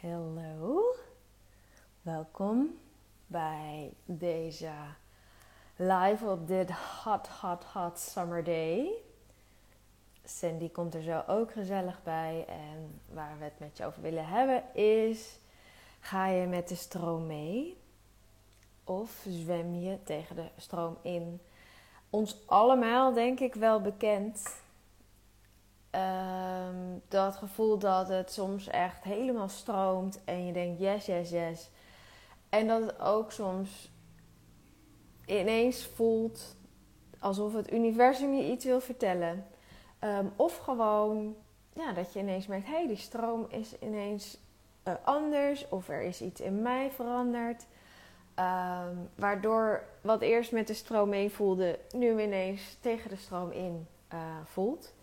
Hallo, welkom bij deze live op dit hot, hot, hot summer day. Sandy komt er zo ook gezellig bij en waar we het met je over willen hebben is: ga je met de stroom mee of zwem je tegen de stroom in? Ons allemaal, denk ik, wel bekend Ehm, dat gevoel dat het soms echt helemaal stroomt en je denkt yes, yes, yes. En dat het ook soms ineens voelt alsof het universum je iets wil vertellen. Ehm, of gewoon ja, dat je ineens merkt, hé, hey, die stroom is ineens uh, anders of er is iets in mij veranderd. Ehm, waardoor wat eerst met de stroom mee voelde, nu ineens tegen de stroom in uh, voelt.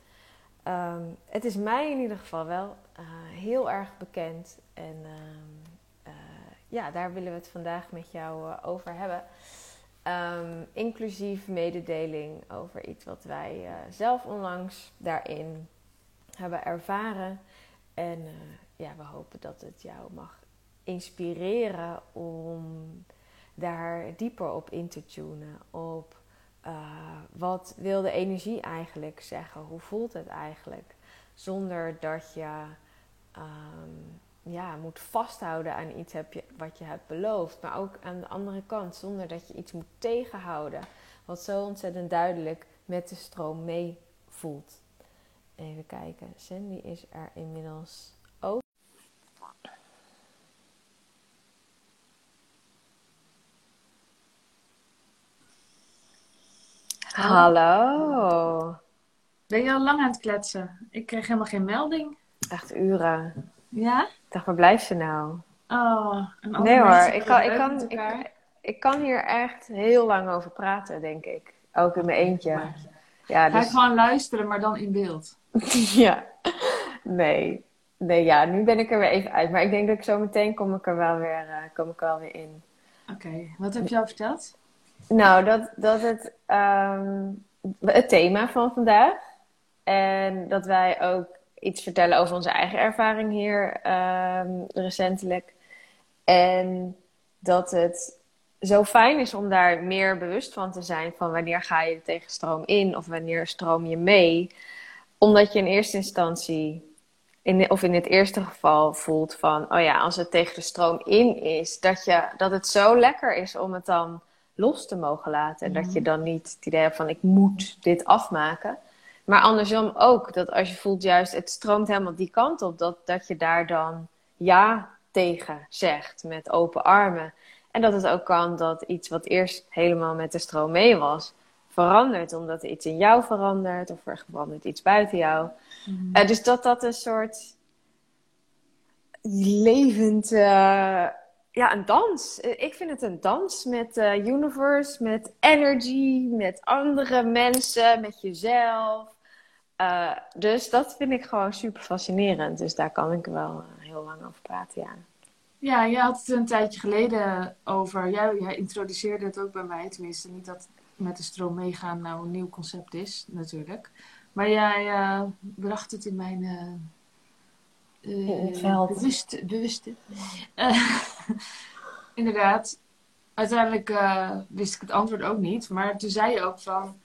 Ehm, het is mij in ieder geval wel uh, heel erg bekend. En um, uh, ja, daar willen we het vandaag met jou uh, over hebben. Um, inclusief mededeling over iets wat wij zelf onlangs daarin hebben ervaren. En ja, we hopen dat het jou mag inspireren om daar dieper op in te tunen. Op uh, wat wil de energie eigenlijk zeggen? Hoe voelt het eigenlijk? Zonder dat je um, ja, moet vasthouden aan iets heb je, wat je hebt beloofd. Maar ook aan de andere kant, zonder dat je iets moet tegenhouden. Wat zo ontzettend duidelijk met de stroom mee voelt. Even kijken, Sandy is er inmiddels Hallo. Ben je al lang aan het kletsen? Ik kreeg helemaal geen melding. Echt uren. Ja? Ik dacht, waar blijft ze nou? Oh, nee hoor, ik kan, ik, kan, ik, ik, kan hier echt heel lang over praten, denk ik. Ook in mijn eentje. Ja, Ga dus... gewoon luisteren, maar dan in beeld. ja, nee. Nee, ja, nu ben ik er weer even uit. Maar ik denk dat ik zo meteen kom ik er wel weer, uh, kom ik er wel weer in. Oké, wat heb je al verteld? Nou, dat, dat het, um, het thema van vandaag. En dat wij ook iets vertellen over onze eigen ervaring hier um, recentelijk. En dat het zo fijn is om daar meer bewust van te zijn. Van wanneer ga je tegen stroom in of wanneer stroom je mee. Omdat je in eerste instantie, in, of in het eerste geval, voelt van: oh ja, als het tegen de stroom in is, dat, je, dat het zo lekker is om het dan los te mogen laten. En dat je mhm. dan niet het idee hebt van ik moet dit afmaken. Maar andersom ook, dat als je voelt juist het stroomt helemaal die kant op, dat, dat je daar dan ja tegen zegt met open armen. En dat het ook kan dat iets wat eerst helemaal met de stroom mee was, verandert. Omdat er iets in jou verandert of er verandert iets buiten jou. Mm uh, dus dat dat een soort levend... Uh, ja, een dans. Eh, ik vind het een dans met uh, universe, met energy, met andere mensen, met jezelf. Uh, dus dat vind ik gewoon super fascinerend. Dus daar kan ik wel heel lang over praten, ja. Ja, je had het een tijdje geleden over. Jij, jij introduceerde het ook bij mij, tenminste. Niet dat met de stroom meegaan nou een nieuw concept is, natuurlijk. Maar jij bracht het in mijn uh, bewust, bewuste. Uh, inderdaad, uiteindelijk uh, wist ik het antwoord ook niet. Maar toen zei je ook van,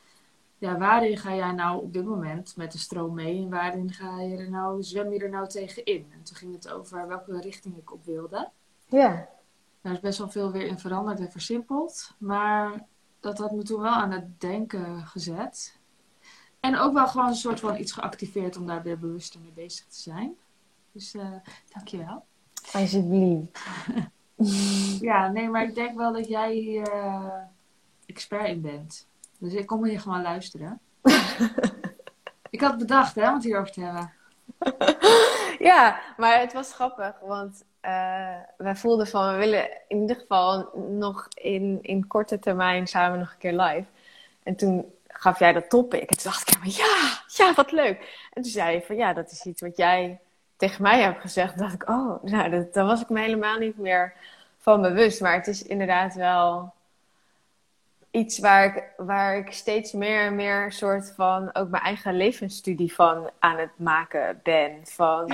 ja, waarin ga jij nou op dit moment met de stroom mee? En waarin ga je er nou, zwem je er nou tegen in? En toen ging het over welke richting ik op wilde. Ja. Daar is best wel veel weer in veranderd en versimpeld. Maar dat had me toen wel aan het denken gezet. En ook wel gewoon een soort van iets geactiveerd om daar weer bewuster mee bezig te zijn. Dus uh, dankjewel. Alsjeblieft. ja, nee, maar ik denk wel dat jij hier uh, expert in bent. Dus ik kom hier gewoon luisteren. ik had bedacht, hè, om het hierover te hebben. ja, maar het was grappig, want uh, wij voelden van we willen in ieder geval nog in, in korte termijn samen nog een keer live. En toen gaf jij dat topic. En toen dacht ik, ja, ja, wat leuk. En toen zei je van ja, dat is iets wat jij tegen mij heb gezegd, dacht ik, oh, nou, dat, daar was ik me helemaal niet meer van bewust. Maar het is inderdaad wel iets waar ik, waar ik steeds meer en meer soort van ook mijn eigen levensstudie van aan het maken ben. Van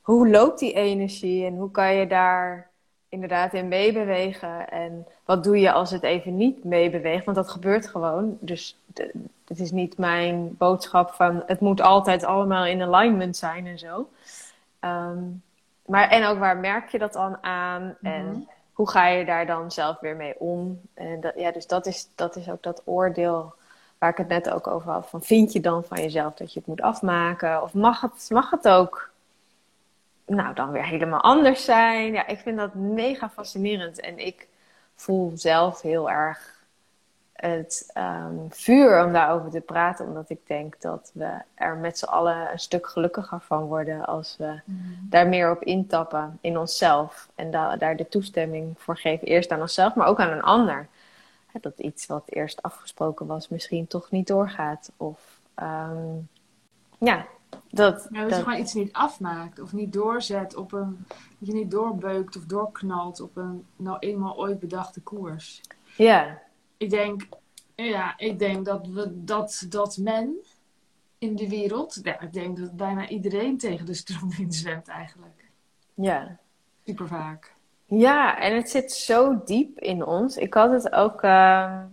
hoe loopt die energie en hoe kan je daar inderdaad in meebewegen? En wat doe je als het even niet meebeweegt? Want dat gebeurt gewoon. Dus het is niet mijn boodschap van het moet altijd allemaal in alignment zijn en zo. Ehm, maar en ook waar merk je dat dan aan? En Mhm. hoe ga je daar dan zelf weer mee om? En dat, ja, dus dat is, dat is ook dat oordeel waar ik het net ook over had. Van, vind je dan van jezelf dat je het moet afmaken? Of mag het, mag het ook nou, dan weer helemaal anders zijn? Ja, ik vind dat mega fascinerend. En ik voel zelf heel erg het ehm, vuur om daarover te praten. Omdat ik denk dat we er met z'n allen een stuk gelukkiger van worden als we daar meer op intappen in onszelf. En da- daar de toestemming voor geven. Eerst aan onszelf, maar ook aan een ander. Hè, Dat iets wat eerst afgesproken was misschien toch niet doorgaat. Of ehm, ja, dat... Ja, dat dat je gewoon iets niet afmaakt of niet doorzet op een. dat je niet doorbeukt of doorknalt op een nou eenmaal ooit bedachte koers. ja, Ik denk, ja, ik denk dat, we, dat, dat men in de wereld, ja, ik denk dat bijna iedereen tegen de stroom in zwemt eigenlijk. ja. Super vaak. Ja, en het zit zo diep in ons. Ik had het ook ehm,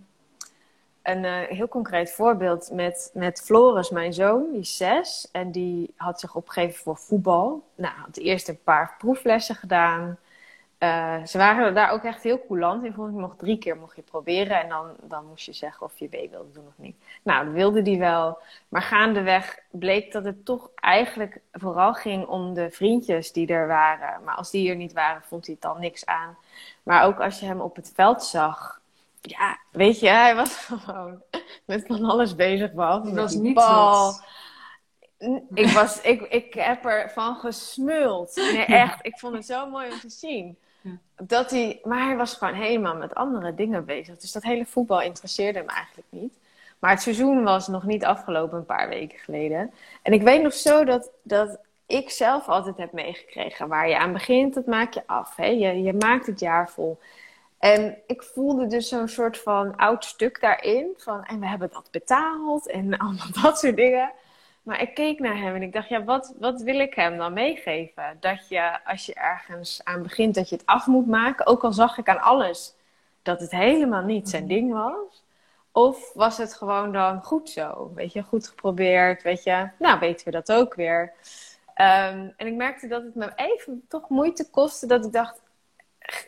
een eh, heel concreet voorbeeld met, met Floris, mijn zoon, die is zes. En die had zich opgegeven voor voetbal. Nou, had eerst een paar proeflessen gedaan. Eh, ze waren daar ook echt heel coulant in. Vond ik mocht drie keer mocht je proberen. En dan, dan moest je zeggen of je mee wilde doen of niet. Nou, dat wilde die wel. Maar gaandeweg bleek dat het toch eigenlijk vooral ging om de vriendjes die er waren. Maar als die er niet waren, vond hij het dan niks aan. Maar ook als je hem op het veld zag. Ja, weet je, hij was gewoon met van alles bezig. Behalve Die was niet bal. Ik, was, ik, ik heb ervan gesmuld. Nee, echt. Ik vond het zo mooi om te zien. Dat hij, maar hij was gewoon helemaal met andere dingen bezig. Dus dat hele voetbal interesseerde hem eigenlijk niet. Maar het seizoen was nog niet afgelopen een paar weken geleden. En ik weet nog zo dat, dat ik zelf altijd heb meegekregen. Waar je aan begint, dat maak je af. Hè? Je, je maakt het jaar vol. En ik voelde dus zo'n soort van oud stuk daarin. Van, en we hebben dat betaald en allemaal dat soort dingen. Maar ik keek naar hem en ik dacht, ja, wat, wat wil ik hem dan meegeven? Dat je, als je ergens aan begint, dat je het af moet maken. Ook al zag ik aan alles dat het helemaal niet zijn ding was. Of was het gewoon dan goed zo? Weet je, goed geprobeerd, weet je. Nou, weten we dat ook weer. Ehm, en ik merkte dat het me even toch moeite kostte. Dat ik dacht,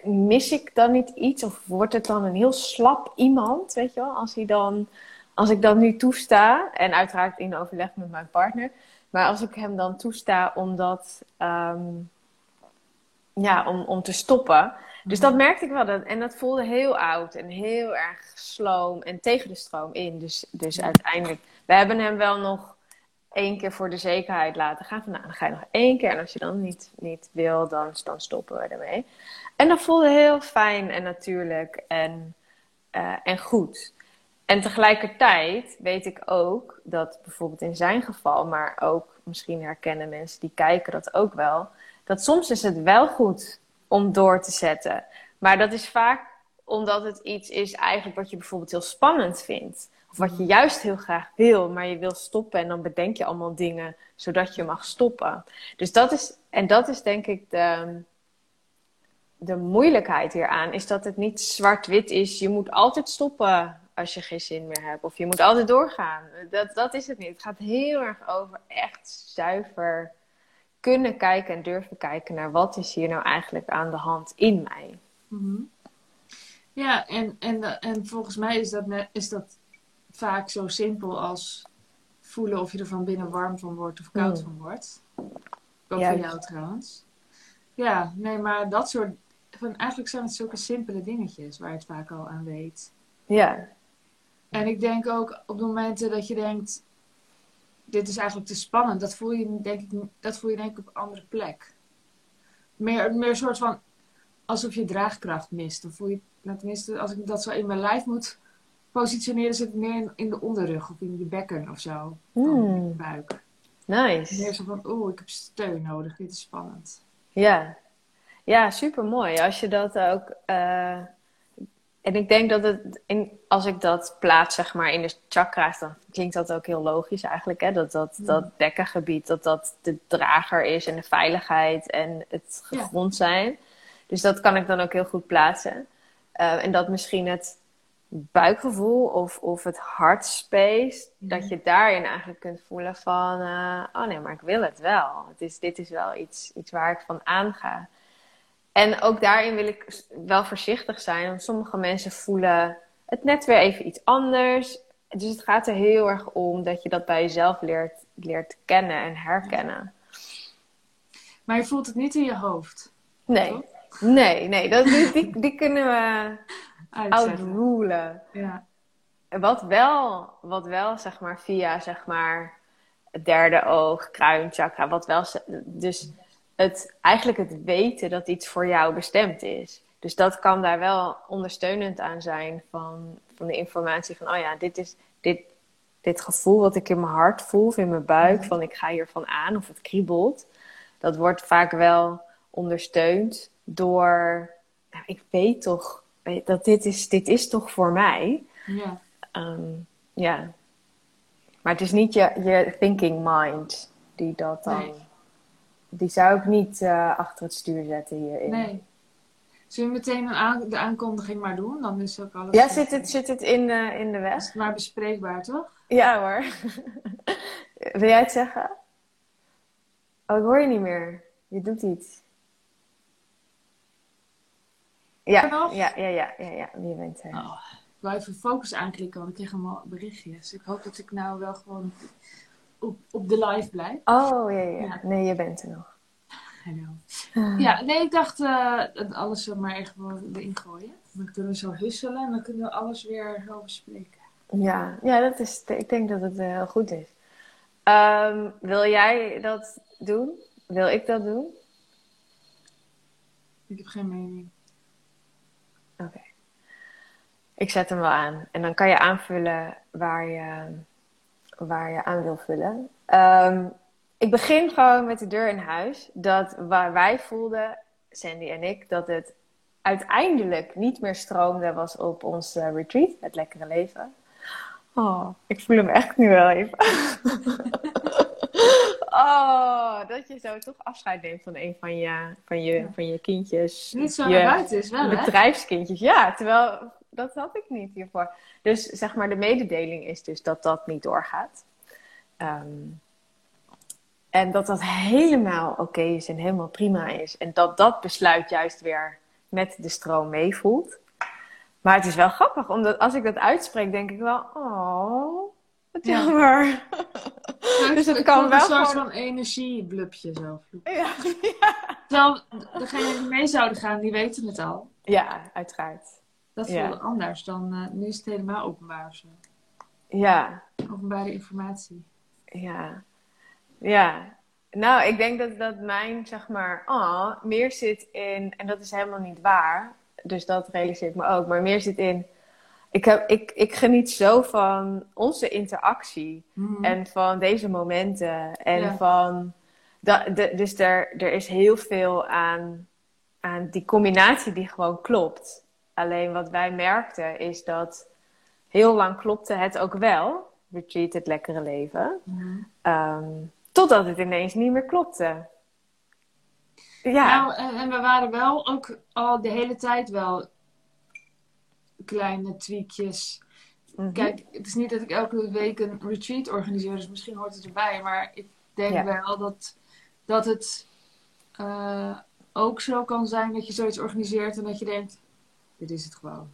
mis ik dan niet iets? Of wordt het dan een heel slap iemand, weet je wel? Als, hij dan, als ik dan nu toesta, en uiteraard in overleg met mijn partner. Maar als ik hem dan toesta om dat, ehm, ja, om, om te stoppen. Dus dat merkte ik wel. Dat, en dat voelde heel oud en heel erg sloom en tegen de stroom in. Dus, dus uiteindelijk, we hebben hem wel nog één keer voor de zekerheid laten gaan. Van, nou, dan ga je nog één keer. En als je dan niet, niet wil, dan, dan stoppen we ermee. En dat voelde heel fijn en natuurlijk en, eh, en goed. En tegelijkertijd weet ik ook dat bijvoorbeeld in zijn geval, maar ook misschien herkennen mensen die kijken dat ook wel, dat soms is het wel goed om door te zetten. Maar dat is vaak omdat het iets is eigenlijk wat je bijvoorbeeld heel spannend vindt. Of wat je juist heel graag wil, maar je wil stoppen en dan bedenk je allemaal dingen zodat je mag stoppen. Dus dat is, en dat is denk ik de, de moeilijkheid hieraan, is dat het niet zwart-wit is. Je moet altijd stoppen als je geen zin meer hebt. Of je moet altijd doorgaan. Dat, dat is het niet. Het gaat heel erg over echt zuiver kunnen kijken en durven kijken naar wat is hier nou eigenlijk aan de hand in mij. Mhm. Ja, en, en, en volgens mij is dat, net, is dat vaak zo simpel als voelen of je er van binnen warm van wordt of koud Mm. van wordt. Ook Juist. voor jou trouwens. Ja, nee, maar dat soort. Van, eigenlijk zijn het zulke simpele dingetjes waar je het vaak al aan weet. Ja, En ik denk ook op de momenten dat je denkt, dit is eigenlijk te spannend, dat voel je denk ik, dat voel je denk ik op een andere plek. Meer, meer een soort van, alsof je draagkracht mist. Dan voel je, nou, tenminste, als ik dat zo in mijn lijf moet positioneren, zit het meer in, in de onderrug of in je bekken of zo. Hmm. In je buik. nice. Meer zo van, oeh, ik heb steun nodig, dit is spannend. Ja, ja super mooi. Als je dat ook. eh, en ik denk dat het, in, als ik dat plaats zeg maar in de chakra's, dan klinkt dat ook heel logisch eigenlijk. Hè? Dat dat, Mm. dat dekkengebied, dat dat de drager is en de veiligheid en het gegrond zijn. Dus dat kan ik dan ook heel goed plaatsen. Eh, en dat misschien het buikgevoel of, of het hartspace, Mhm. dat je daarin eigenlijk kunt voelen van, eh, oh nee, maar ik wil het wel. Het is, dit is wel iets, iets waar ik van aanga. En ook daarin wil ik wel voorzichtig zijn, want sommige mensen voelen het net weer even iets anders. Dus het gaat er heel erg om dat je dat bij jezelf leert, leert kennen en herkennen. Maar je voelt het niet in je hoofd. Nee, nee, nee, dat, die, die, die kunnen we outrulen. Ja. Wat wel, wat wel, zeg maar, via, zeg maar, het derde oog, kruinchakra, wat wel, dus het, eigenlijk het weten dat iets voor jou bestemd is. Dus dat kan daar wel ondersteunend aan zijn van, van de informatie van, oh ja, dit is, dit, dit gevoel wat ik in mijn hart voel, of in mijn buik, van ik ga hiervan aan, of het kriebelt. Dat wordt vaak wel ondersteund door, nou, ik weet toch, dat dit is, dit is toch voor mij. ja. Ehm, ja. Maar het is niet je, je thinking mind die dat dan. Nee. Die zou ik niet eh, achter het stuur zetten hierin. Nee. Zullen we meteen een aan- de aankondiging maar doen? Dan is ook alles Ja, zit het, zit het in, de in de west? maar bespreekbaar, toch? Ja hoor. Wil jij het zeggen? Oh, ik hoor je niet meer. Je doet iets. Ja, ja, ja, ja, ja, ja. Je bent er. Oh, ik wou even focus aanklikken, want ik kreeg allemaal berichtjes. Ik hoop dat ik nou wel gewoon op, op de live blijf. Oh, ja, ja. Nee, je bent er nog. Hallo. Ja, nee, ik dacht dat alles zo maar echt wel erin gooien. Dan kunnen we zo husselen en dan kunnen we alles weer zo bespreken. Ja, ja dat is, ik denk dat het eh, heel goed is. Ehm, wil jij dat doen? Wil ik dat doen? Ik heb geen mening. Oké. Ik zet hem wel aan. En dan kan je aanvullen waar je, waar je aan wil vullen. Ehm, ik begin gewoon met de deur in huis. Dat waar wij voelden, Sandy en ik, dat het uiteindelijk niet meer stroomde was op ons eh, retreat, het lekkere leven. Oh, ik voel hem echt nu wel even. oh, dat je zo toch afscheid neemt van een van je, van je, van je kindjes. Niet zo je naar buiten is wel, hè? bedrijfskindjes. Ja, terwijl dat had ik niet hiervoor. Dus zeg maar, de mededeling is dus dat dat niet doorgaat. Ehm, en dat dat helemaal oké is en helemaal prima is. En dat dat besluit juist weer met de stroom meevoelt. Maar het is wel grappig, omdat als ik dat uitspreek, denk ik wel, oh, wat Ja. jammer. Dus het Ik kan wel een soort van energieblubje zo. Ja, Terwijl degenen die mee zouden gaan, die weten het al. ja uiteraard. Dat Ja. voelde anders dan eh, nu is het helemaal openbaar zo. Ja, Openbare informatie. ja, ja. Nou, ik denk dat, dat mijn, zeg maar, oh, meer zit in, en dat is helemaal niet waar, dus dat realiseer ik me ook, maar meer zit in, ik, heb, ik, ik geniet zo van onze interactie. Mhm. En van deze momenten. En Ja. van. Dat, de, dus er, er is heel veel aan, aan die combinatie die gewoon klopt. Alleen wat wij merkten is dat heel lang klopte het ook wel. Retreat, het lekkere leven. Ehm, totdat het ineens niet meer klopte. Ja, Nou, en, en we waren wel ook al de hele tijd wel kleine tweakjes. Mhm. Kijk, het is niet dat ik elke week een retreat organiseer, dus misschien hoort het erbij. Maar ik denk Ja. wel dat, dat het eh, ook zo kan zijn dat je zoiets organiseert en dat je denkt, dit is het gewoon.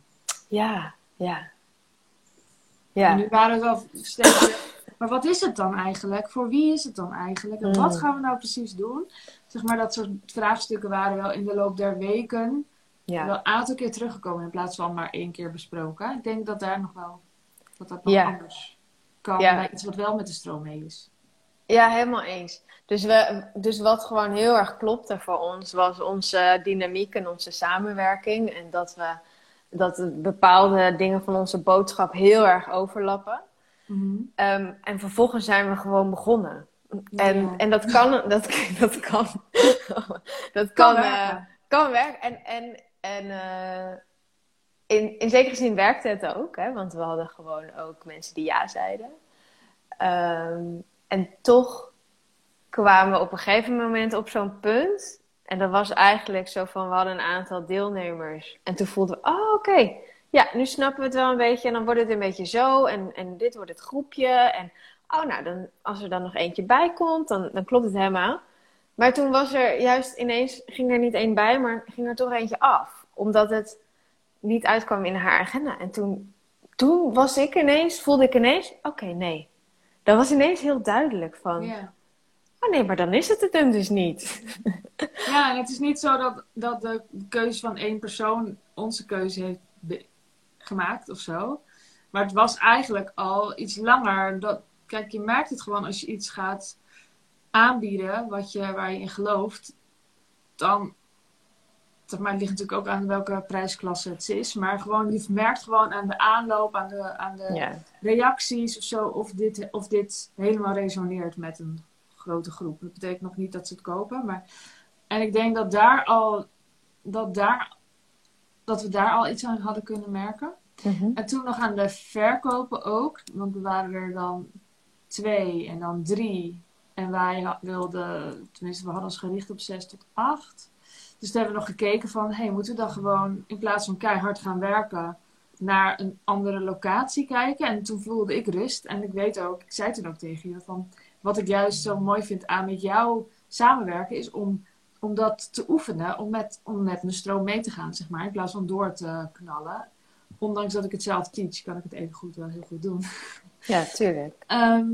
ja, ja. En Ja, nu waren we wel steeds maar wat is het dan eigenlijk? Voor wie is het dan eigenlijk? En Mm. wat gaan we nou precies doen? Zeg maar, dat soort vraagstukken waren wel in de loop der weken ja. wel een aantal keer teruggekomen in plaats van maar één keer besproken. Ik denk dat daar nog wel, dat dat nog Ja. anders kan bij iets wat wel met de stroom mee is. Ja, helemaal eens. Dus, we, dus wat gewoon heel erg klopte voor ons, was onze dynamiek en onze samenwerking. En dat we dat de bepaalde dingen van onze boodschap heel erg overlappen. Ehm, en vervolgens zijn we gewoon begonnen. En, Ja. en dat kan, dat, dat kan, dat Kan kan, eh, werken. kan werken. En, en, en eh, in, in zekere zin werkte het ook, hè, want we hadden gewoon ook mensen die ja zeiden. Ehm, en toch kwamen we op een gegeven moment op zo'n punt. En dat was eigenlijk zo van, we hadden een aantal deelnemers. En toen voelden we, oh oké, ja, nu snappen we het wel een beetje. En dan wordt het een beetje zo. En, en dit wordt het groepje. En oh, nou, dan, als er dan nog eentje bij komt, dan, dan klopt het helemaal. Maar toen was er juist ineens, ging er niet één bij, maar ging er toch eentje af. Omdat het niet uitkwam in haar agenda. En toen, toen was ik ineens, voelde ik ineens, oké, nee. Dat was ineens heel duidelijk van, Ja. oh nee, maar dan is het het hem dus niet. Ja, en het is niet zo dat, dat de keuze van één persoon onze keuze heeft gemaakt of zo. Maar het was eigenlijk al iets langer. Dat, kijk, je merkt het gewoon als je iets gaat aanbieden wat je, waar je in gelooft. Dan, maar, het ligt natuurlijk ook aan welke prijsklasse het is. Maar gewoon, je merkt gewoon aan de aanloop, aan de, aan de reacties of zo, of dit, of dit helemaal resoneert met een grote groep. Dat betekent nog niet dat ze het kopen, maar en ik denk dat daar al dat daar dat we daar al iets aan hadden kunnen merken. Mhm. En toen nog aan de verkopen ook, want er waren er dan twee en dan drie. En wij wilden, tenminste, we hadden ons gericht op zes tot acht. Dus toen hebben we nog gekeken van, hey, moeten we dan gewoon in plaats van keihard gaan werken, naar een andere locatie kijken? En toen voelde ik rust. En ik weet ook, ik zei toen ook tegen je, van wat ik juist zo mooi vind aan met jou samenwerken, is om, om dat te oefenen, om met, om met mijn stroom mee te gaan, zeg maar, in plaats van door te knallen. Ondanks dat ik het zelf teach, kan ik het even goed wel heel goed doen. ja, tuurlijk. Ehm,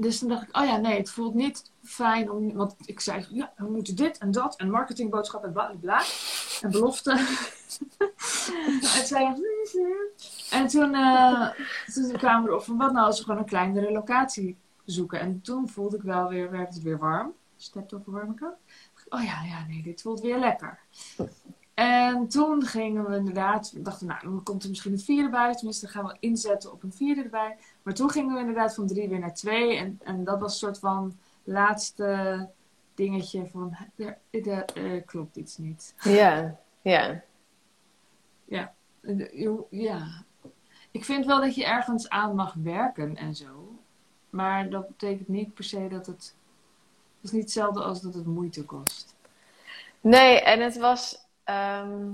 dus toen dacht ik, oh ja, nee, het voelt niet fijn om. Want ik zei, ja, we moeten dit en dat en marketingboodschap en bla bla. En belofte. en zei En toen, eh, toen kwamen we erop van, wat nou als we gewoon een kleinere locatie zoeken. En toen voelde ik wel weer, werd het weer warm. Stept over warme kant. Oh ja, ja, nee, dit voelt weer lekker. En toen gingen we inderdaad, we dachten, nou, dan komt er misschien een vierde bij. Tenminste, dan gaan we inzetten op een vierde erbij. Maar toen gingen we inderdaad van drie weer naar twee. En, en dat was een soort van laatste dingetje van, er, er, er klopt iets niet. Ja, ja. Eh, je- Ja. Ik vind wel dat je ergens aan mag werken en zo. Maar dat betekent niet per se dat het... Het is niet hetzelfde als dat het moeite kost. Nee, en het was. ehm,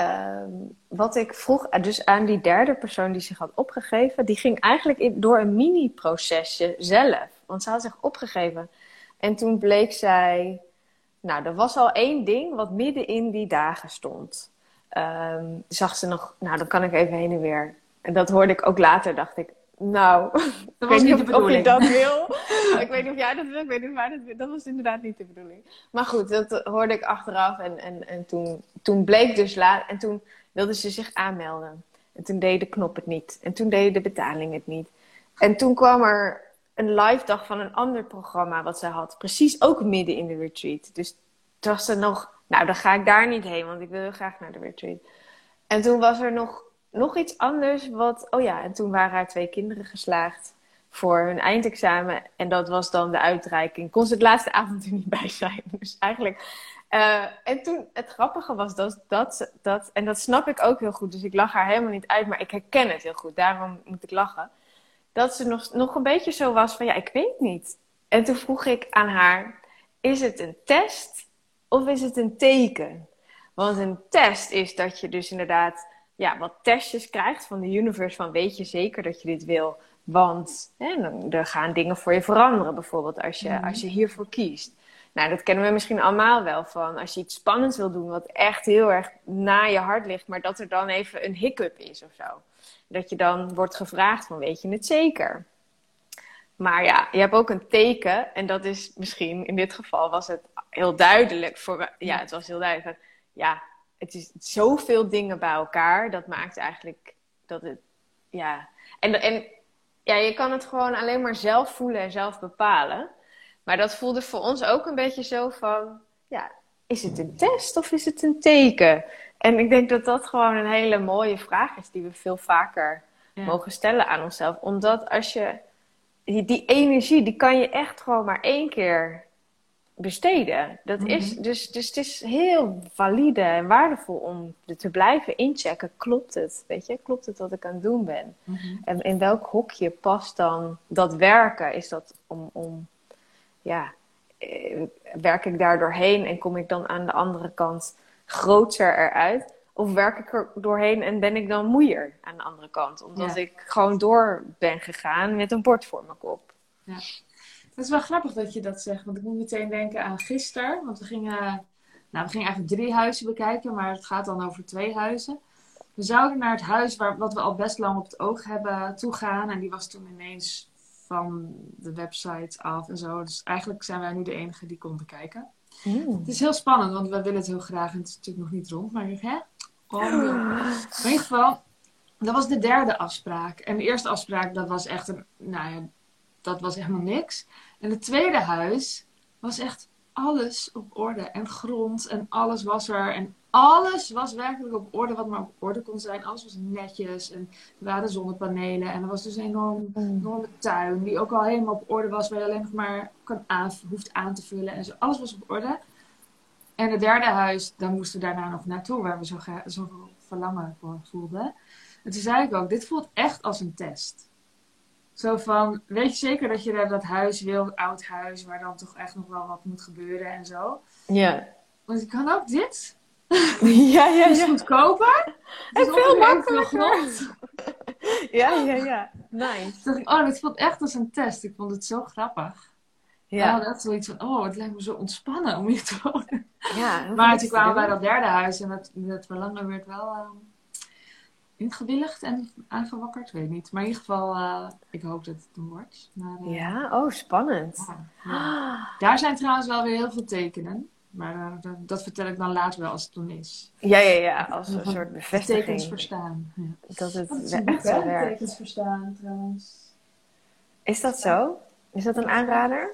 ehm, wat ik vroeg, eh, dus aan die derde persoon die zich had opgegeven, die ging eigenlijk door een mini-procesje zelf. Want ze had zich opgegeven. En toen bleek zij. Nou, er was al één ding wat midden in die dagen stond. Ehm, zag ze nog, nou, dan kan ik even heen en weer. En dat hoorde ik ook later, dacht ik. Nou, Dat was niet de of, of je bedoeling. dat wil. ik weet niet of jij dat wil, ik weet niet hij dat wil. Dat was inderdaad niet de bedoeling. Maar goed, dat hoorde ik achteraf. En, en, en toen, toen bleek dus laat. En toen wilde ze zich aanmelden. En toen deed de knop het niet. En toen deed de betaling het niet. En toen kwam er een live dag van een ander programma wat ze had. Precies ook midden in de retreat. Dus toen was ze nog, nou dan ga ik daar niet heen, want ik wil heel graag naar de retreat. En toen was er nog, nog iets anders wat, oh ja, en toen waren haar twee kinderen geslaagd voor hun eindexamen. En dat was dan de uitreiking. Kon ze het laatste avond er niet bij zijn. Dus eigenlijk. eh, en toen, het grappige was dat, dat, dat, en dat snap ik ook heel goed, dus ik lach haar helemaal niet uit, maar ik herken het heel goed, daarom moet ik lachen. Dat ze nog, nog een beetje zo was van, ja, ik weet niet. En toen vroeg ik aan haar, is het een test of is het een teken? Want een test is dat je dus inderdaad ja, wat testjes krijgt van de universe van weet je zeker dat je dit wil? Want hè, er gaan dingen voor je veranderen, bijvoorbeeld als je, Mhm. als je hiervoor kiest. Nou, dat kennen we misschien allemaal wel van als je iets spannends wil doen, wat echt heel erg na je hart ligt, maar dat er dan even een hiccup is of zo. Dat je dan wordt gevraagd van weet je het zeker? Maar ja, je hebt ook een teken en dat is misschien, in dit geval was het heel duidelijk voor me. Ja, het was heel duidelijk. Ja, het is zoveel dingen bij elkaar, dat maakt eigenlijk dat het, ja. En, en ja, je kan het gewoon alleen maar zelf voelen en zelf bepalen. Maar dat voelde voor ons ook een beetje zo van, ja, is het een test of is het een teken? En ik denk dat dat gewoon een hele mooie vraag is die we veel vaker Ja. mogen stellen aan onszelf. Omdat als je die, die energie, die kan je echt gewoon maar één keer besteden. Dat is, Mhm. dus, dus het is heel valide en waardevol om te blijven inchecken. Klopt het? Weet je, klopt het wat ik aan het doen ben? Mhm. En in welk hokje past dan dat werken? Is dat om, om ja, eh, werk ik daar doorheen en kom ik dan aan de andere kant groter eruit? Of werk ik er doorheen en ben ik dan moeier aan de andere kant? Omdat Ja. ik gewoon door ben gegaan met een bord voor mijn kop. Het is wel grappig dat je dat zegt, want ik moet meteen denken aan gisteren. Want we gingen, nou, we gingen eigenlijk drie huizen bekijken, maar het gaat dan over twee huizen. We zouden naar het huis waar, wat we al best lang op het oog hebben toegaan. En die was toen ineens van de website af en zo. Dus eigenlijk zijn wij nu de enige die konden kijken. Het is heel spannend, want we willen het heel graag en het is natuurlijk nog niet rond. Maar ik hè? Oh, in ieder geval, dat was de derde afspraak. En de eerste afspraak, dat was echt een, nou ja, dat was helemaal niks. En het tweede huis was echt alles op orde. En grond en alles was er. En alles was werkelijk op orde, wat maar op orde kon zijn. Alles was netjes. En er waren zonnepanelen. En er was dus een enorm, enorme tuin, die ook al helemaal op orde was. Waar je alleen nog maar kan aan, hoeft aan te vullen. En zo. Alles was op orde. En het derde huis, daar moesten we daarna nog naartoe, waar we zo, zoveel verlangen voor voelden. En toen zei ik ook, dit voelt echt als een test. Zo van, weet je zeker dat je daar dat huis wil, oud huis, waar dan toch echt nog wel wat moet gebeuren en zo. Ja. Want je kan ook dit. ja, ja, Het is ja. goedkoper. Het is En veel makkelijker. Ja, ja, ja. Nice. Toen dacht ik, oh, dit voelt echt als een test. Ik vond het zo grappig. Ja. Oh, dat is zoiets van, oh, het lijkt me zo ontspannen om hier te wonen. ja Maar toen kwamen we bij dat derde huis en dat, dat verlangen werd wel ehm, ingewilligd en aangewakkerd, weet ik niet. Maar in ieder geval, eh, ik hoop dat het toen wordt. Maar, eh, Ja, oh, spannend. ja, ja. Daar zijn trouwens wel weer heel veel tekenen. Maar eh, dat, dat vertel ik dan later wel als het toen is. Ja, ja, ja. Als een soort Tekens bevestiging. verstaan. Ja. Dat het Dat is een echt werkt. Tekens verstaan trouwens. Is dat zo? Is dat een aanrader?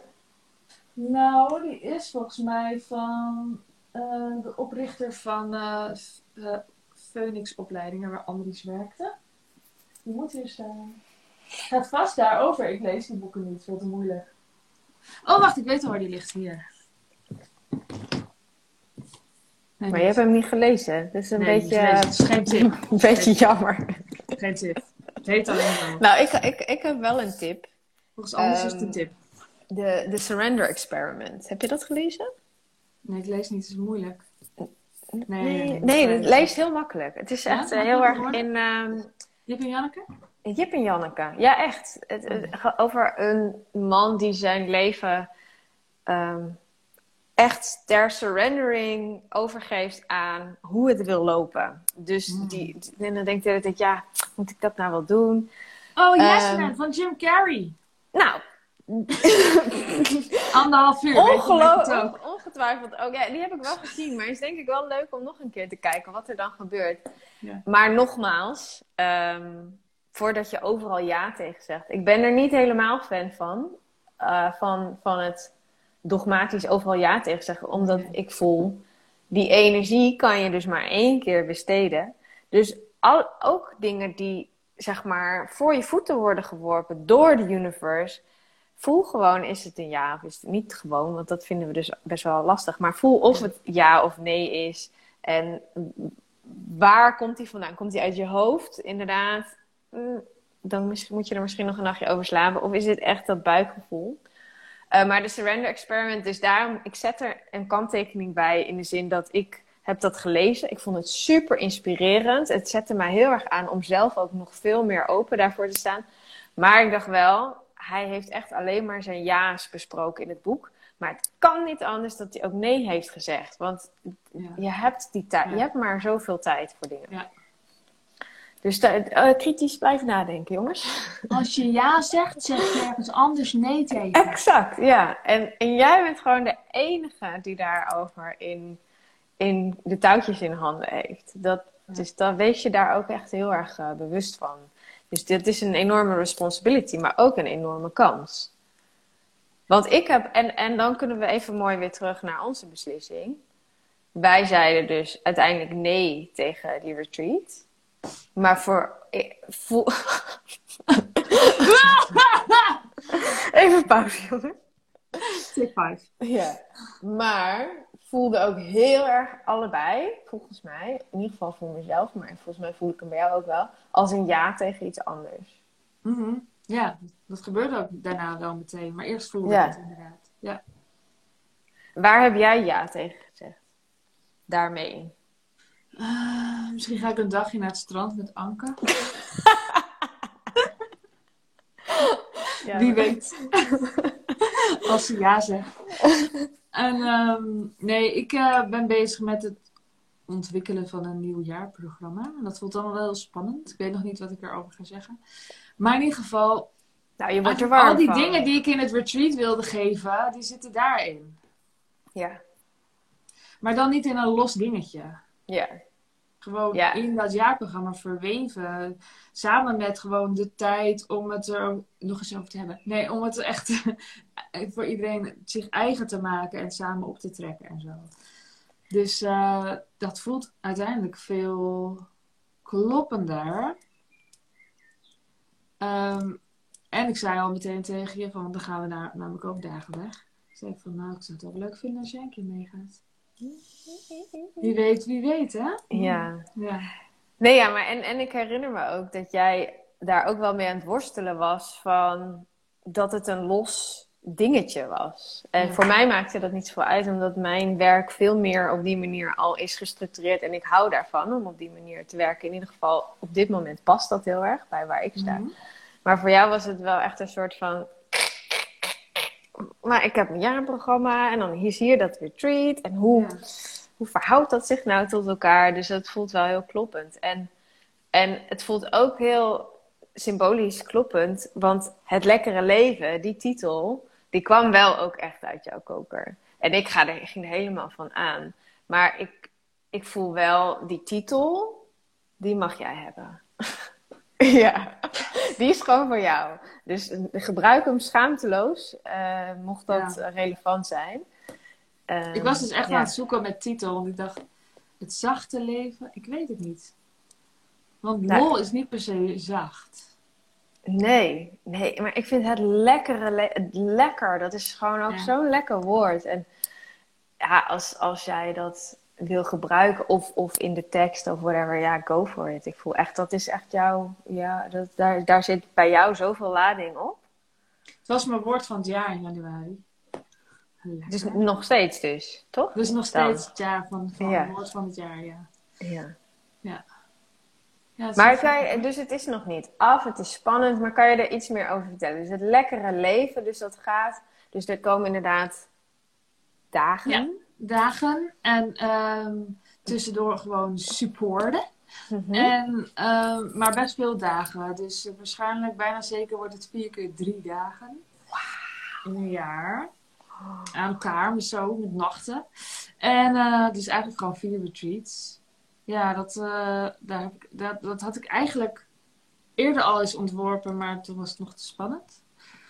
Nou, die is volgens mij van eh, de oprichter van eh F- eh, Phoenix opleidingen waar Andries werkte. Die moet hier staan. Gaat vast daarover. Ik lees die boeken niet, veel te moeilijk. Oh, wacht, ik weet al waar die ligt hier. Nee, Maar je hebt hem niet gelezen. Dus een nee, beetje. Het is geen tip. een beetje jammer. Geen tip. Het heet alleen zo. Nou, ik, ik, ik heb wel een tip. Volgens Anders is het een Ehm, tip. De, de Surrender Experiment. Heb je dat gelezen? Nee, ik lees niet, het is moeilijk. Nee, nee, nee, het leest heel makkelijk. Het is echt eh, heel erg in ehm, Jip en Janneke? Jip en Janneke. Ja, echt. Het, over een man die zijn leven ehm, echt ter surrendering overgeeft aan hoe het wil lopen. Dus Mm. die, en dan denkt hij dat ja, moet ik dat nou wel doen? Oh, Yes Ehm, Man van Jim Carrey. Nou, Anderhalf uur. weet het ook. ook. Ja, die heb ik wel gezien, maar is denk ik wel leuk om nog een keer te kijken wat er dan gebeurt. Ja. Maar nogmaals, ehm, voordat je overal ja tegen zegt. Ik ben er niet helemaal fan van. eh, van, van het dogmatisch overal ja tegen zeggen. Omdat ik voel, die energie kan je dus maar één keer besteden. Dus al, ook dingen die, zeg maar, voor je voeten worden geworpen door de universe. Voel gewoon, is het een ja of is het niet gewoon? Want dat vinden we dus best wel lastig. Maar voel of het ja of nee is. En waar komt die vandaan? Komt die uit je hoofd? Inderdaad. Mm, Dan moet je er misschien nog een nachtje over slapen. Of is dit echt dat buikgevoel? Eh, maar de surrender experiment, dus daarom, ik zet er een kanttekening bij in de zin dat ik heb dat gelezen. Ik vond het super inspirerend. Het zette mij heel erg aan om zelf ook nog veel meer open daarvoor te staan. Maar ik dacht wel, hij heeft echt alleen maar zijn ja's besproken in het boek. Maar het kan niet anders dat hij ook nee heeft gezegd. Want Ja. je hebt die tijd, Ja. je hebt maar zoveel tijd voor dingen. Ja. Dus eh, kritisch blijven nadenken, jongens. Als je ja zegt, zeg je ergens anders nee tegen. Exact, ja. En, en jij bent gewoon de enige die daarover in, in de touwtjes in handen heeft. Dat. Dus dan wees je daar ook echt heel erg eh, bewust van. Dus dit is een enorme responsibility, maar ook een enorme kans. Want ik heb, en, en dan kunnen we even mooi weer terug naar onze beslissing. Wij zeiden dus uiteindelijk nee tegen die retreat. Maar voor. ik voel- Even pauze, jongen. Take five. Ja. Maar voelde ook heel erg allebei, volgens mij, in ieder geval voor mezelf, maar volgens mij voel ik hem bij jou ook wel, als een ja tegen iets anders. Mhm. Ja, dat gebeurde ook daarna wel meteen. Maar eerst voelde Ja. ik het inderdaad. Ja. Waar heb jij ja tegen gezegd? Daarmee. Ah, misschien ga ik een dagje naar het strand met Anke. Ja, Wie weet. Als ze ja zegt. En ehm, nee, ik eh, ben bezig met het ontwikkelen van een nieuw jaarprogramma. En dat voelt allemaal wel heel spannend. Ik weet nog niet wat ik erover ga zeggen. Maar in ieder geval, Nou, je wordt er warm al die van. dingen die ik in het retreat wilde geven, die zitten daarin. Ja. Maar dan niet in een los dingetje. Ja. Gewoon Ja. in dat jaarprogramma verweven. Samen met gewoon de tijd om het er nog eens over te hebben. Nee, om het echt voor iedereen zich eigen te maken en samen op te trekken en zo. Dus eh, dat voelt uiteindelijk veel kloppender. Ehm, en ik zei al meteen tegen je, van dan gaan we naar, namelijk ook dagen weg. Ik zei van, nou, ik zou het ook leuk vinden als jij een keer meegaat. Wie weet, wie weet, hè? Ja. Ja. Nee, ja, maar en, en ik herinner me ook dat jij daar ook wel mee aan het worstelen was van dat het een los dingetje was. En Ja. voor mij maakte dat niet zoveel uit, omdat mijn werk veel meer op die manier al is gestructureerd. En ik hou daarvan om op die manier te werken. In ieder geval, op dit moment past dat heel erg bij waar ik sta. Mhm. Maar voor jou was het wel echt een soort van. Maar ik heb een jaarprogramma en dan hier zie je dat retreat. En hoe, Ja. hoe verhoudt dat zich nou tot elkaar? Dus dat voelt wel heel kloppend. En, en het voelt ook heel symbolisch kloppend. Want het lekkere leven, die titel, die kwam wel ook echt uit jouw koker. En ik ga er, ging er helemaal van aan. Maar ik, ik voel wel, die titel, die mag jij hebben. ja, die is gewoon voor jou. Dus eh, gebruik hem schaamteloos, eh, mocht dat Ja. eh, relevant zijn. Ik was dus echt ja. aan het zoeken met titel, want ik dacht, het zachte leven, ik weet het niet. Want Nou. lol is niet per se zacht. Nee, nee, maar ik vind het lekkere, le- het lekker, dat is gewoon ook Ja. zo'n lekker woord. En ja, als, als jij dat wil gebruiken, of, of in de tekst of whatever, ja, go for it. Ik voel echt, dat is echt jouw, ja, dat, daar, daar zit bij jou zoveel lading op. Het was mijn woord van het jaar in januari. Lekker. Dus nog steeds dus, toch? Dus nog Dan. steeds het jaar van, van Ja. het woord van het jaar, ja. Ja. ja Maar kan dus het is nog niet af, het is spannend, maar kan je er iets meer over vertellen? Dus het lekkere leven, dus dat gaat, dus er komen inderdaad dagen. Ja. Dagen en ehm, tussendoor gewoon supporten. Mhm. En, ehm, maar best veel dagen. Dus eh, waarschijnlijk bijna zeker wordt het vier keer drie dagen. In een jaar. Aan elkaar, maar zo, met nachten. En eh, dus eigenlijk gewoon vier retreats. Ja, dat, eh, daar heb ik, dat, dat had ik eigenlijk eerder al eens ontworpen, maar toen was het nog te spannend.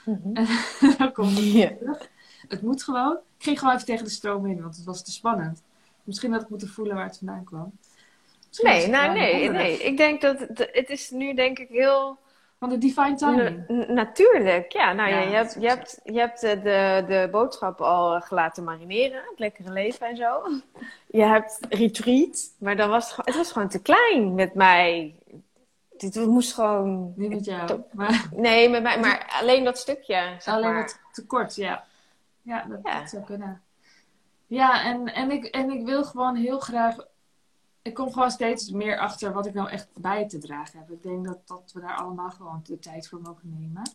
Mhm. En dan komt het terug. Het moet gewoon. Ik ging gewoon even tegen de stroom in, want het was te spannend. Misschien had ik moeten voelen waar het vandaan kwam. Misschien Nee, nou nee, nee. Ik denk dat het, het is nu denk ik heel Van de divine timing. na- natuurlijk. Ja, nou ja, Ja, je hebt, je hebt, je hebt eh, de, de boodschap al eh, gelaten marineren. Het lekkere leven en zo. Je hebt retreat, maar dan was het, het was gewoon te klein met mij. Dit moest gewoon... Niet met jou. Maar Nee, met mij, maar alleen dat stukje. Zeg alleen maar. wat tekort, ja. Ja, dat, Ja. dat zou kunnen. Ja, en, en, ik, en ik wil gewoon heel graag. Ik kom gewoon steeds meer achter wat ik nou echt bij te dragen heb. Ik denk dat, dat we daar allemaal gewoon de tijd voor mogen nemen.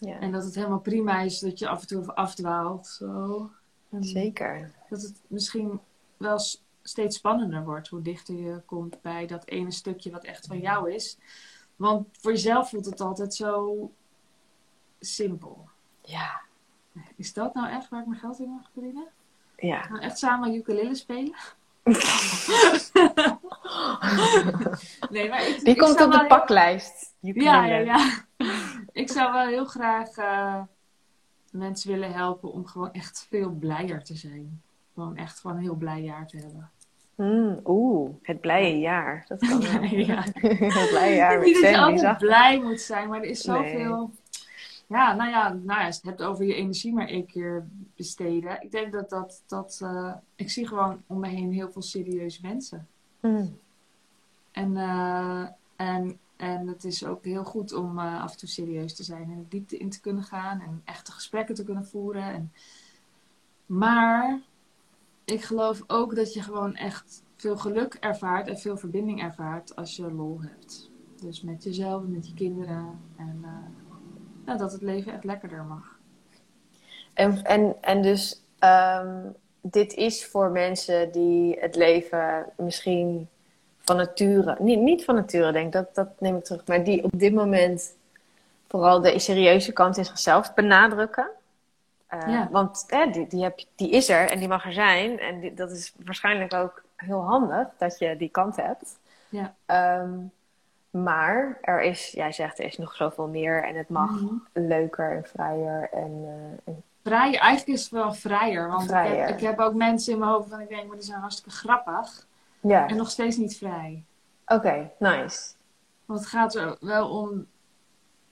Ja, En dat het helemaal prima is dat je af en toe afdwaalt. Zo. En zeker. dat het misschien wel steeds spannender wordt hoe dichter je komt bij dat ene stukje wat echt van jou is. Want voor jezelf voelt het altijd zo simpel. Ja, Is dat nou echt waar ik mijn geld in mag verdienen? ja. Nou, echt samen ukulele spelen? nee, maar ik, Die ik komt op de paklijst. heel- Ja, ja, ja. ik zou wel heel graag eh, mensen willen helpen om gewoon echt veel blijer te zijn. Gewoon echt gewoon een heel blij jaar te hebben. Mm, Oeh, het blije jaar. Dat kan wel. Ja. het blije jaar Niet dat je altijd zag blij moet zijn, maar er is zoveel Ja, nou ja, nou ja, je het hebt over je energie maar één keer besteden. Ik denk dat dat, dat uh, ik zie gewoon om me heen heel veel serieuze mensen. Mm. En, uh, en, en het is ook heel goed om uh, af en toe serieus te zijn en de diepte in te kunnen gaan en echte gesprekken te kunnen voeren. En... Maar ik geloof ook dat je gewoon echt veel geluk ervaart en veel verbinding ervaart als je lol hebt. Dus met jezelf en met je kinderen. En nou, dat het leven echt lekkerder mag. En, en, en dus um, dit is voor mensen die het leven misschien van nature, niet, niet van nature denk dat, dat neem ik terug, maar die op dit moment vooral de serieuze kant in zichzelf benadrukken. Uh, Ja. Want eh, die, die, heb, die is er en die mag er zijn. En die- dat is waarschijnlijk ook heel handig dat je die kant hebt. Ja. Ehm, maar er is, jij zegt, er is nog zoveel meer en het mag Mhm. leuker en vrijer. En, eh, en Vrijer, eigenlijk is het wel vrijer. Want Ik, Vrijer. heb, ik heb ook mensen in mijn hoofd van ik denk, maar die zijn hartstikke grappig. ja, En nog steeds niet vrij. oké, nice. Want het gaat er wel om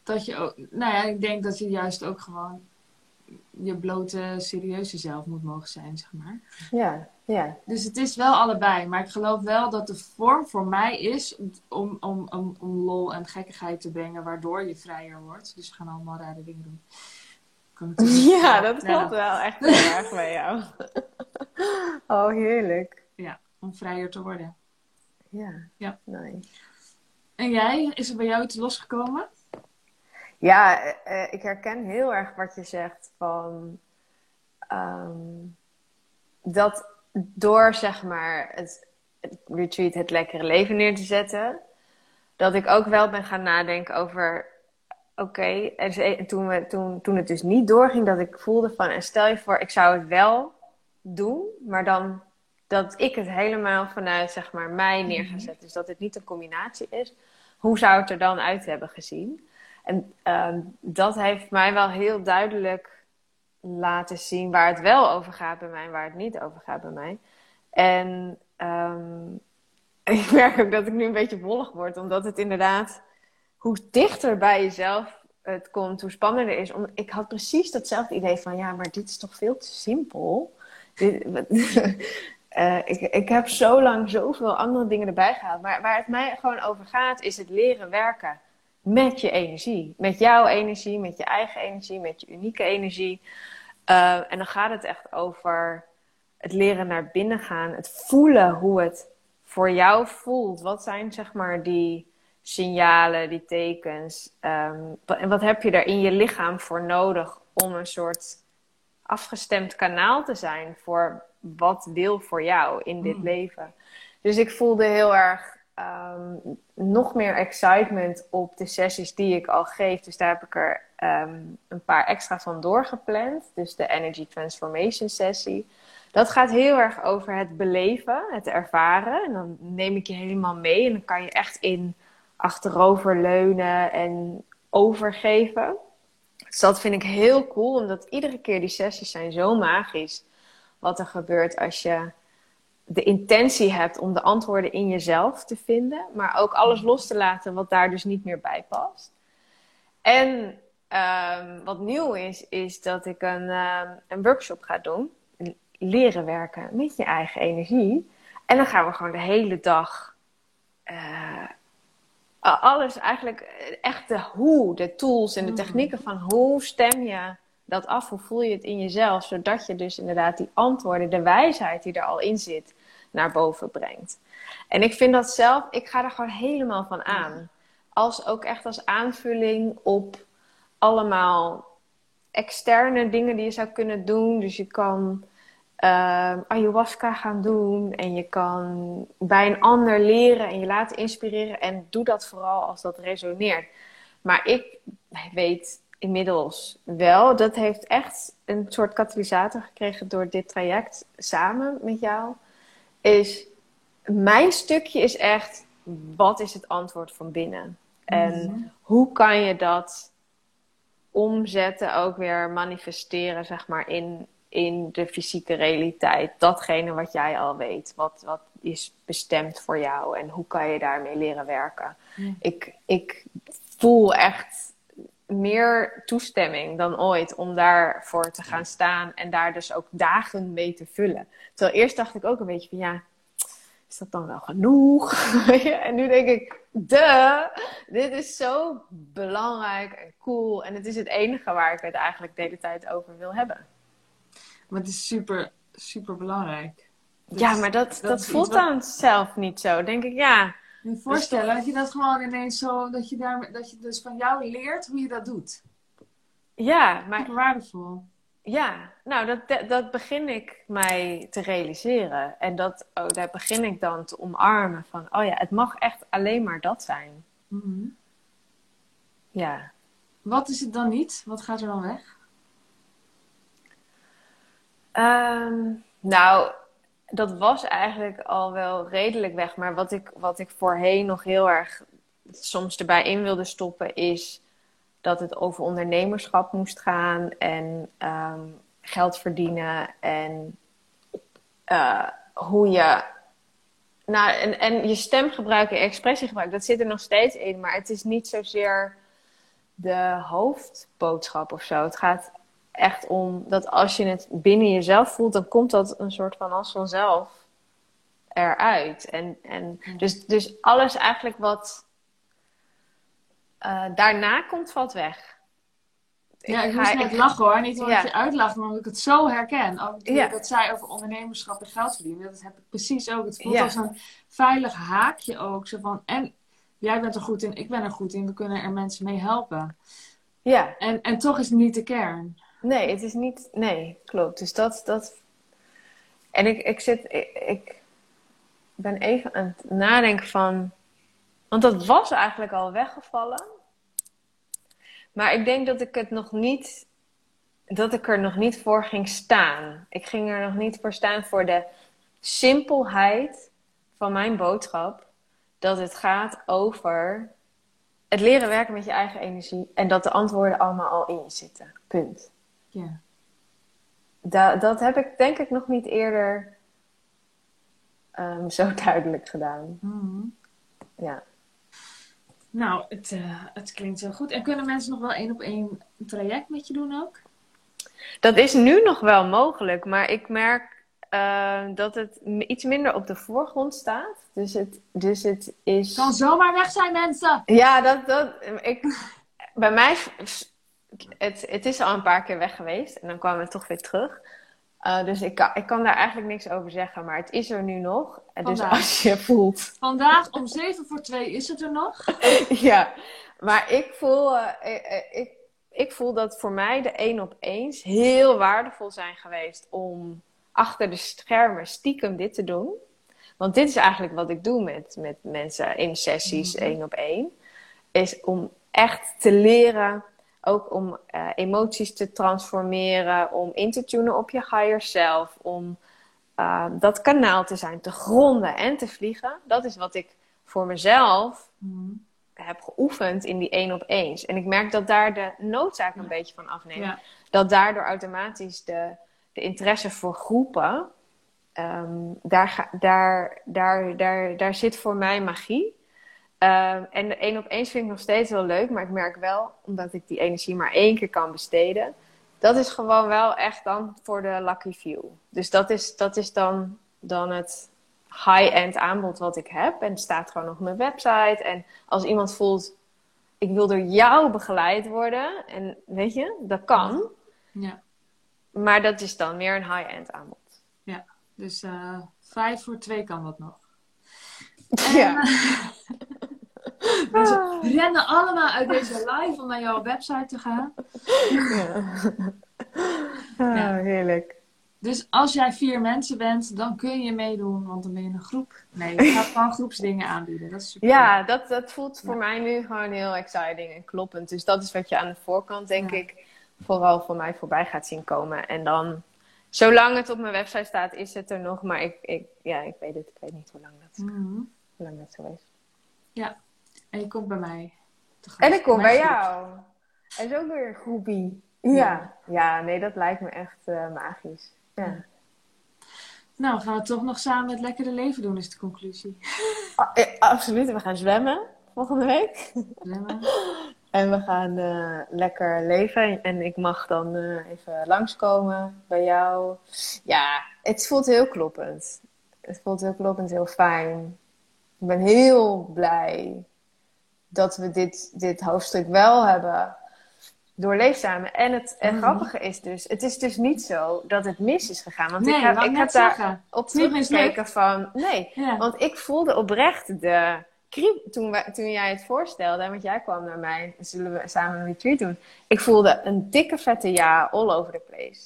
dat je ook, nou ja, ik denk dat je juist ook gewoon je blote, serieuze zelf moet mogen zijn, zeg maar. Ja, ja, Dus het is wel allebei. Maar ik geloof wel dat de vorm voor mij is om, om, om, om lol en gekkigheid te brengen, waardoor je vrijer wordt. Dus we gaan allemaal rare dingen doen. Ja dat Ja. klopt wel echt heel erg bij jou. oh, heerlijk. Om vrijer te worden. Ja, Ja. nice. En jij, is er bij jou iets losgekomen? Ja, eh, eh, ik herken heel erg wat je zegt van ehm, dat door zeg maar het, het retreat, het lekkere leven neer te zetten, dat ik ook wel ben gaan nadenken over oké, en toen, we, toen, toen het dus niet doorging, dat ik voelde van en stel je voor, ik zou het wel doen, maar dan dat ik het helemaal vanuit zeg maar mij neer ga Mhm. zetten, dus dat het niet een combinatie is. Hoe zou het er dan uit hebben gezien? En ehm, dat heeft mij wel heel duidelijk laten zien waar het wel over gaat bij mij en waar het niet over gaat bij mij. En ehm, ik merk ook dat ik nu een beetje wollig word, omdat het inderdaad, hoe dichter bij jezelf het komt, hoe spannender het is. Om, ik had precies datzelfde idee van, ja, maar dit is toch veel te simpel. Eh, ik, ik heb zo lang zoveel andere dingen erbij gehaald. Maar waar het mij gewoon over gaat, is het leren werken met je energie. Met jouw energie, met je eigen energie, met je unieke energie. Eh, en dan gaat het echt over het leren naar binnen gaan. Het voelen hoe het voor jou voelt. Wat zijn zeg maar die signalen, die tekens? ehm, en wat heb je daar in je lichaam voor nodig om een soort afgestemd kanaal te zijn voor wat wil voor jou in dit Mm. leven? Dus ik voelde heel erg ehm, nog meer excitement op de sessies die ik al geef. Dus daar heb ik er ehm, een paar extra van doorgepland. Dus de Energy Transformation sessie. Dat gaat heel erg over het beleven, het ervaren. En dan neem ik je helemaal mee en dan kan je echt in achterover leunen en overgeven. Dus dat vind ik heel cool, omdat iedere keer die sessies zijn zo magisch. Wat er gebeurt als je de intentie hebt om de antwoorden in jezelf te vinden, maar ook alles los te laten wat daar dus niet meer bij past. En ehm, wat nieuw is, is dat ik een, ehm, een workshop ga doen. Leren werken met je eigen energie. En dan gaan we gewoon de hele dag eh, alles eigenlijk, eh, echt de hoe, de tools en de Mm. technieken van hoe stem je dat af, hoe voel je het in jezelf, zodat je dus inderdaad die antwoorden, de wijsheid die er al in zit, naar boven brengt. En ik vind dat zelf, ik ga er gewoon helemaal van aan. Als ook echt als aanvulling op allemaal externe dingen die je zou kunnen doen. Dus je kan eh, ayahuasca gaan doen en je kan bij een ander leren en je laten inspireren. En doe dat vooral als dat resoneert. Maar ik weet inmiddels wel, dat heeft echt een soort katalysator gekregen door dit traject samen met jou. Is mijn stukje is echt, wat is het antwoord van binnen? En Mhm. hoe kan je dat omzetten, ook weer manifesteren, zeg maar, in, in de fysieke realiteit? Datgene wat jij al weet, wat, wat is bestemd voor jou en hoe kan je daarmee leren werken? Ik, ik voel echt meer toestemming dan ooit om daarvoor te gaan staan en daar dus ook dagen mee te vullen. Terwijl eerst dacht ik ook een beetje van ja, is dat dan wel genoeg? en nu denk ik, de, dit is zo belangrijk en cool en het is het enige waar ik het eigenlijk de hele tijd over wil hebben. Maar het is super, super belangrijk. ja, maar dat, dat, voelt dan zelf niet zo. Denk ik, ja. Je je voorstellen dat je dat gewoon ineens zo, dat je, daar, dat je dus van jou leert hoe je dat doet. Ja, maar. Super waardevol. Ja, nou, dat, dat begin ik mij te realiseren. En dat, oh, daar begin ik dan te omarmen van, oh ja, het mag echt alleen maar dat zijn. Mhm. Ja. Wat is het dan niet? Wat gaat er dan weg? Ehm, nou, dat was eigenlijk al wel redelijk weg. Maar wat ik, wat ik voorheen nog heel erg soms erbij in wilde stoppen, is dat het over ondernemerschap moest gaan en ehm, geld verdienen en eh, hoe je. Nou, en, en je stem gebruiken, expressie gebruiken, dat zit er nog steeds in, maar het is niet zozeer de hoofdboodschap of zo. Het gaat echt om dat als je het binnen jezelf voelt, dan komt dat een soort van als vanzelf eruit. En, en dus, dus alles eigenlijk wat uh, daarna komt, valt weg. Ja, ik, moest net lachen hoor. Niet omdat je uitlacht, maar omdat ik het zo herken. Ook ja. dat zij over ondernemerschap en geld verdienen. Dat heb ik precies ook. Het voelt als een veilig haakje ook. Zo van, en jij bent er goed in, ik ben er goed in. We kunnen er mensen mee helpen. Ja. En, en toch is het niet de kern. Nee, het is niet. Nee, klopt. Dus dat. dat... En ik, ik zit. Ik, ik ben even aan het nadenken van. Want dat was eigenlijk al weggevallen. Maar ik denk dat ik het nog niet. Dat ik er nog niet voor ging staan. Ik ging er nog niet voor staan voor de simpelheid van mijn boodschap. Dat het gaat over het leren werken met je eigen energie. En dat de antwoorden allemaal al in je zitten. Punt. Ja. Dat, dat heb ik denk ik nog niet eerder um, zo duidelijk gedaan. Mm Ja. Nou, het, uh, het klinkt zo goed. En kunnen mensen nog wel één op één traject met je doen ook? Dat is nu nog wel mogelijk, maar ik merk uh, dat het iets minder op de voorgrond staat. Dus het, dus het is. Kan zomaar weg zijn, mensen! Ja, dat. dat ik, bij mij het, het is al een paar keer weg geweest en dan kwam het toch weer terug. Uh, dus ik kan, ik kan daar eigenlijk niks over zeggen, maar het is er nu nog. Dus als je voelt. Vandaag om 7 voor 2 is het er nog. ja, maar ik voel, uh, ik, ik, ik, voel dat voor mij de één op eens heel waardevol zijn geweest om achter de schermen stiekem dit te doen. Want dit is eigenlijk wat ik doe met, met mensen in sessies mm één op één. Is om echt te leren ook om uh, emoties te transformeren, om in te tunen op je higher self, om uh, dat kanaal te zijn, te gronden en te vliegen. Dat is wat ik voor mezelf mm. heb geoefend in die één op eens. En ik merk dat daar de noodzaak een beetje van afneemt. Ja. Dat daardoor automatisch de, de interesse voor groepen, um, daar, daar, daar, daar, daar zit voor mij magie. Um, en de één op één vind ik nog steeds wel leuk, maar ik merk wel, omdat ik die energie maar één keer kan besteden, dat is gewoon wel echt dan voor de lucky few. Dus dat is, dat is dan, dan het high-end aanbod wat ik heb. En het staat gewoon op mijn website. En als iemand voelt, ik wil door jou begeleid worden, en weet je, dat kan. Ja. Maar dat is dan meer een high-end aanbod. Ja, dus uh, vijf voor twee kan dat nog. Ja. Mensen ah. rennen allemaal uit deze live om naar jouw website te gaan. Ja. Ah, ja. Heerlijk. Dus als jij vier mensen bent, dan kun je meedoen, want dan ben je een groep. Nee, je gaat gewoon groepsdingen aanbieden. Dat is super ja, dat, dat voelt voor mij nu gewoon heel exciting en kloppend. Dus dat is wat je aan de voorkant, denk ik, vooral voor mij voorbij gaat zien komen. En dan, zolang het op mijn website staat, is het er nog. Maar ik, ik, ja, ik weet het. Ik weet niet hoe lang dat, mm -hmm. hoe lang dat zo is. Ja, en je komt bij mij. En ik kom bij jou. En is ook weer een groepie. Ja. ja. nee, dat lijkt me echt uh, magisch. Ja. Nou, gaan we toch nog samen het lekkere leven doen, is de conclusie. Oh, eh, absoluut, we gaan zwemmen volgende week. Zwemmen. En we gaan eh, lekker leven. En ik mag dan eh, even langskomen bij jou. Ja, het voelt heel kloppend. Het voelt heel kloppend, heel fijn. Ik ben heel blij dat we dit, dit hoofdstuk wel hebben doorleefd samen. En het en Mhm. grappige is dus, het is dus niet zo dat het mis is gegaan. Want Nee, ik heb, ik heb daar zeggen. op teruggekeken van... Nee, Ja. want ik voelde oprecht de toen, wij, toen jij het voorstelde. Want jij kwam naar mij, zullen we samen een retreat doen. Ik voelde een dikke vette ja all over the place.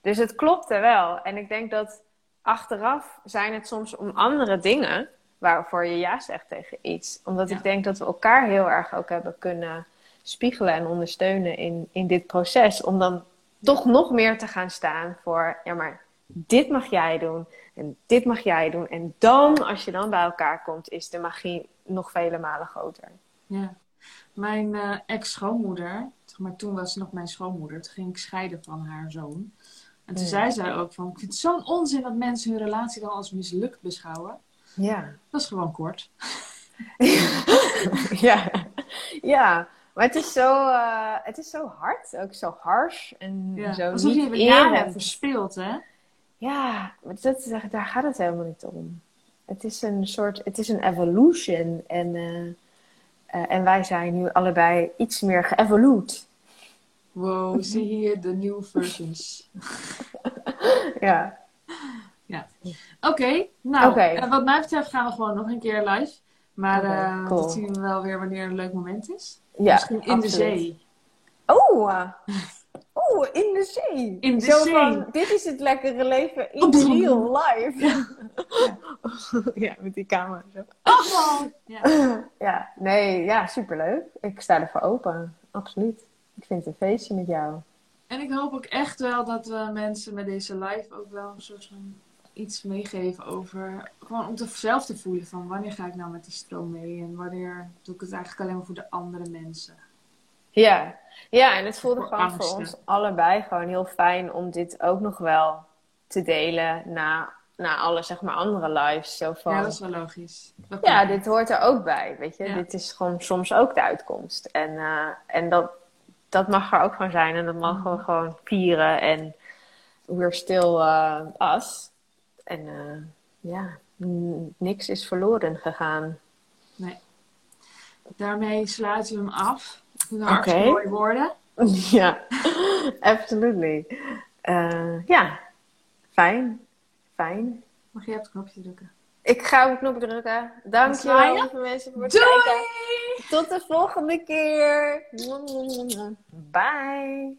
Dus het klopte wel. En ik denk dat achteraf zijn het soms om andere dingen waarvoor je ja zegt tegen iets. Omdat Ja. ik denk dat we elkaar heel erg ook hebben kunnen spiegelen en ondersteunen in, in dit proces. Om dan toch nog meer te gaan staan voor, ja maar dit mag jij doen en dit mag jij doen. En dan, als je dan bij elkaar komt, is de magie nog vele malen groter. Ja. Mijn eh, ex-schoonmoeder, zeg maar, toen was ze nog mijn schoonmoeder, toen ging ik scheiden van haar zoon. En toen Ja. zei zij ook van, ik vind het zo'n onzin dat mensen hun relatie dan als mislukt beschouwen. Ja. Dat is gewoon kort. ja. ja, maar het is, zo, eh, het is zo hard, ook zo harsh en Ja. zo Alsof je niet het jaren verspeeld, hè? Ja, maar dat, daar gaat het helemaal niet om. Het is een soort, het is een evolution en, eh, eh, en wij zijn nu allebei iets meer geëvolued. Wow, zie hier de nieuwe versions. Ja. Oké, nou, eh, wat mij betreft gaan we gewoon nog een keer live. Maar eh, cool. dat zien we wel weer wanneer een leuk moment is. ja Misschien in de zee. Oeh, eh, oeh, in de zee. In de Zo zee. van, dit is het lekkere leven in real life. Ja, met die camera zo. Oh, ja. Ja, nee, ja, superleuk. Ik sta ervoor open, absoluut. Ik vind het een feestje met jou. En ik hoop ook echt wel dat we mensen met deze live ook wel een soort van iets meegeven over. Gewoon om te, zelf te voelen van wanneer ga ik nou met die stroom mee en wanneer doe ik het eigenlijk alleen maar voor de andere mensen. Ja, ja en het voelde Voor gewoon voor ons allebei gewoon heel fijn om dit ook nog wel te delen na, na alle, zeg maar, andere lives. Zo van, Ja, ja, dat is wel logisch. Kan. dit hoort er ook bij, weet je. Ja. Dit is gewoon soms ook de uitkomst. En, eh, en dat, dat mag er ook gewoon zijn en dat mogen we gewoon vieren. En we're still uh, us. En eh, ja, niks is verloren gegaan. Daarmee sluiten we hem af. Het hartstikke mooie woorden. Ja, absolutely. Eh, ja, fijn. Fijn. Mag jij op het knopje drukken? Ik ga op de knop drukken. Dankjewel lieve mensen voor het Doei! kijken. Tot de volgende keer. Bye.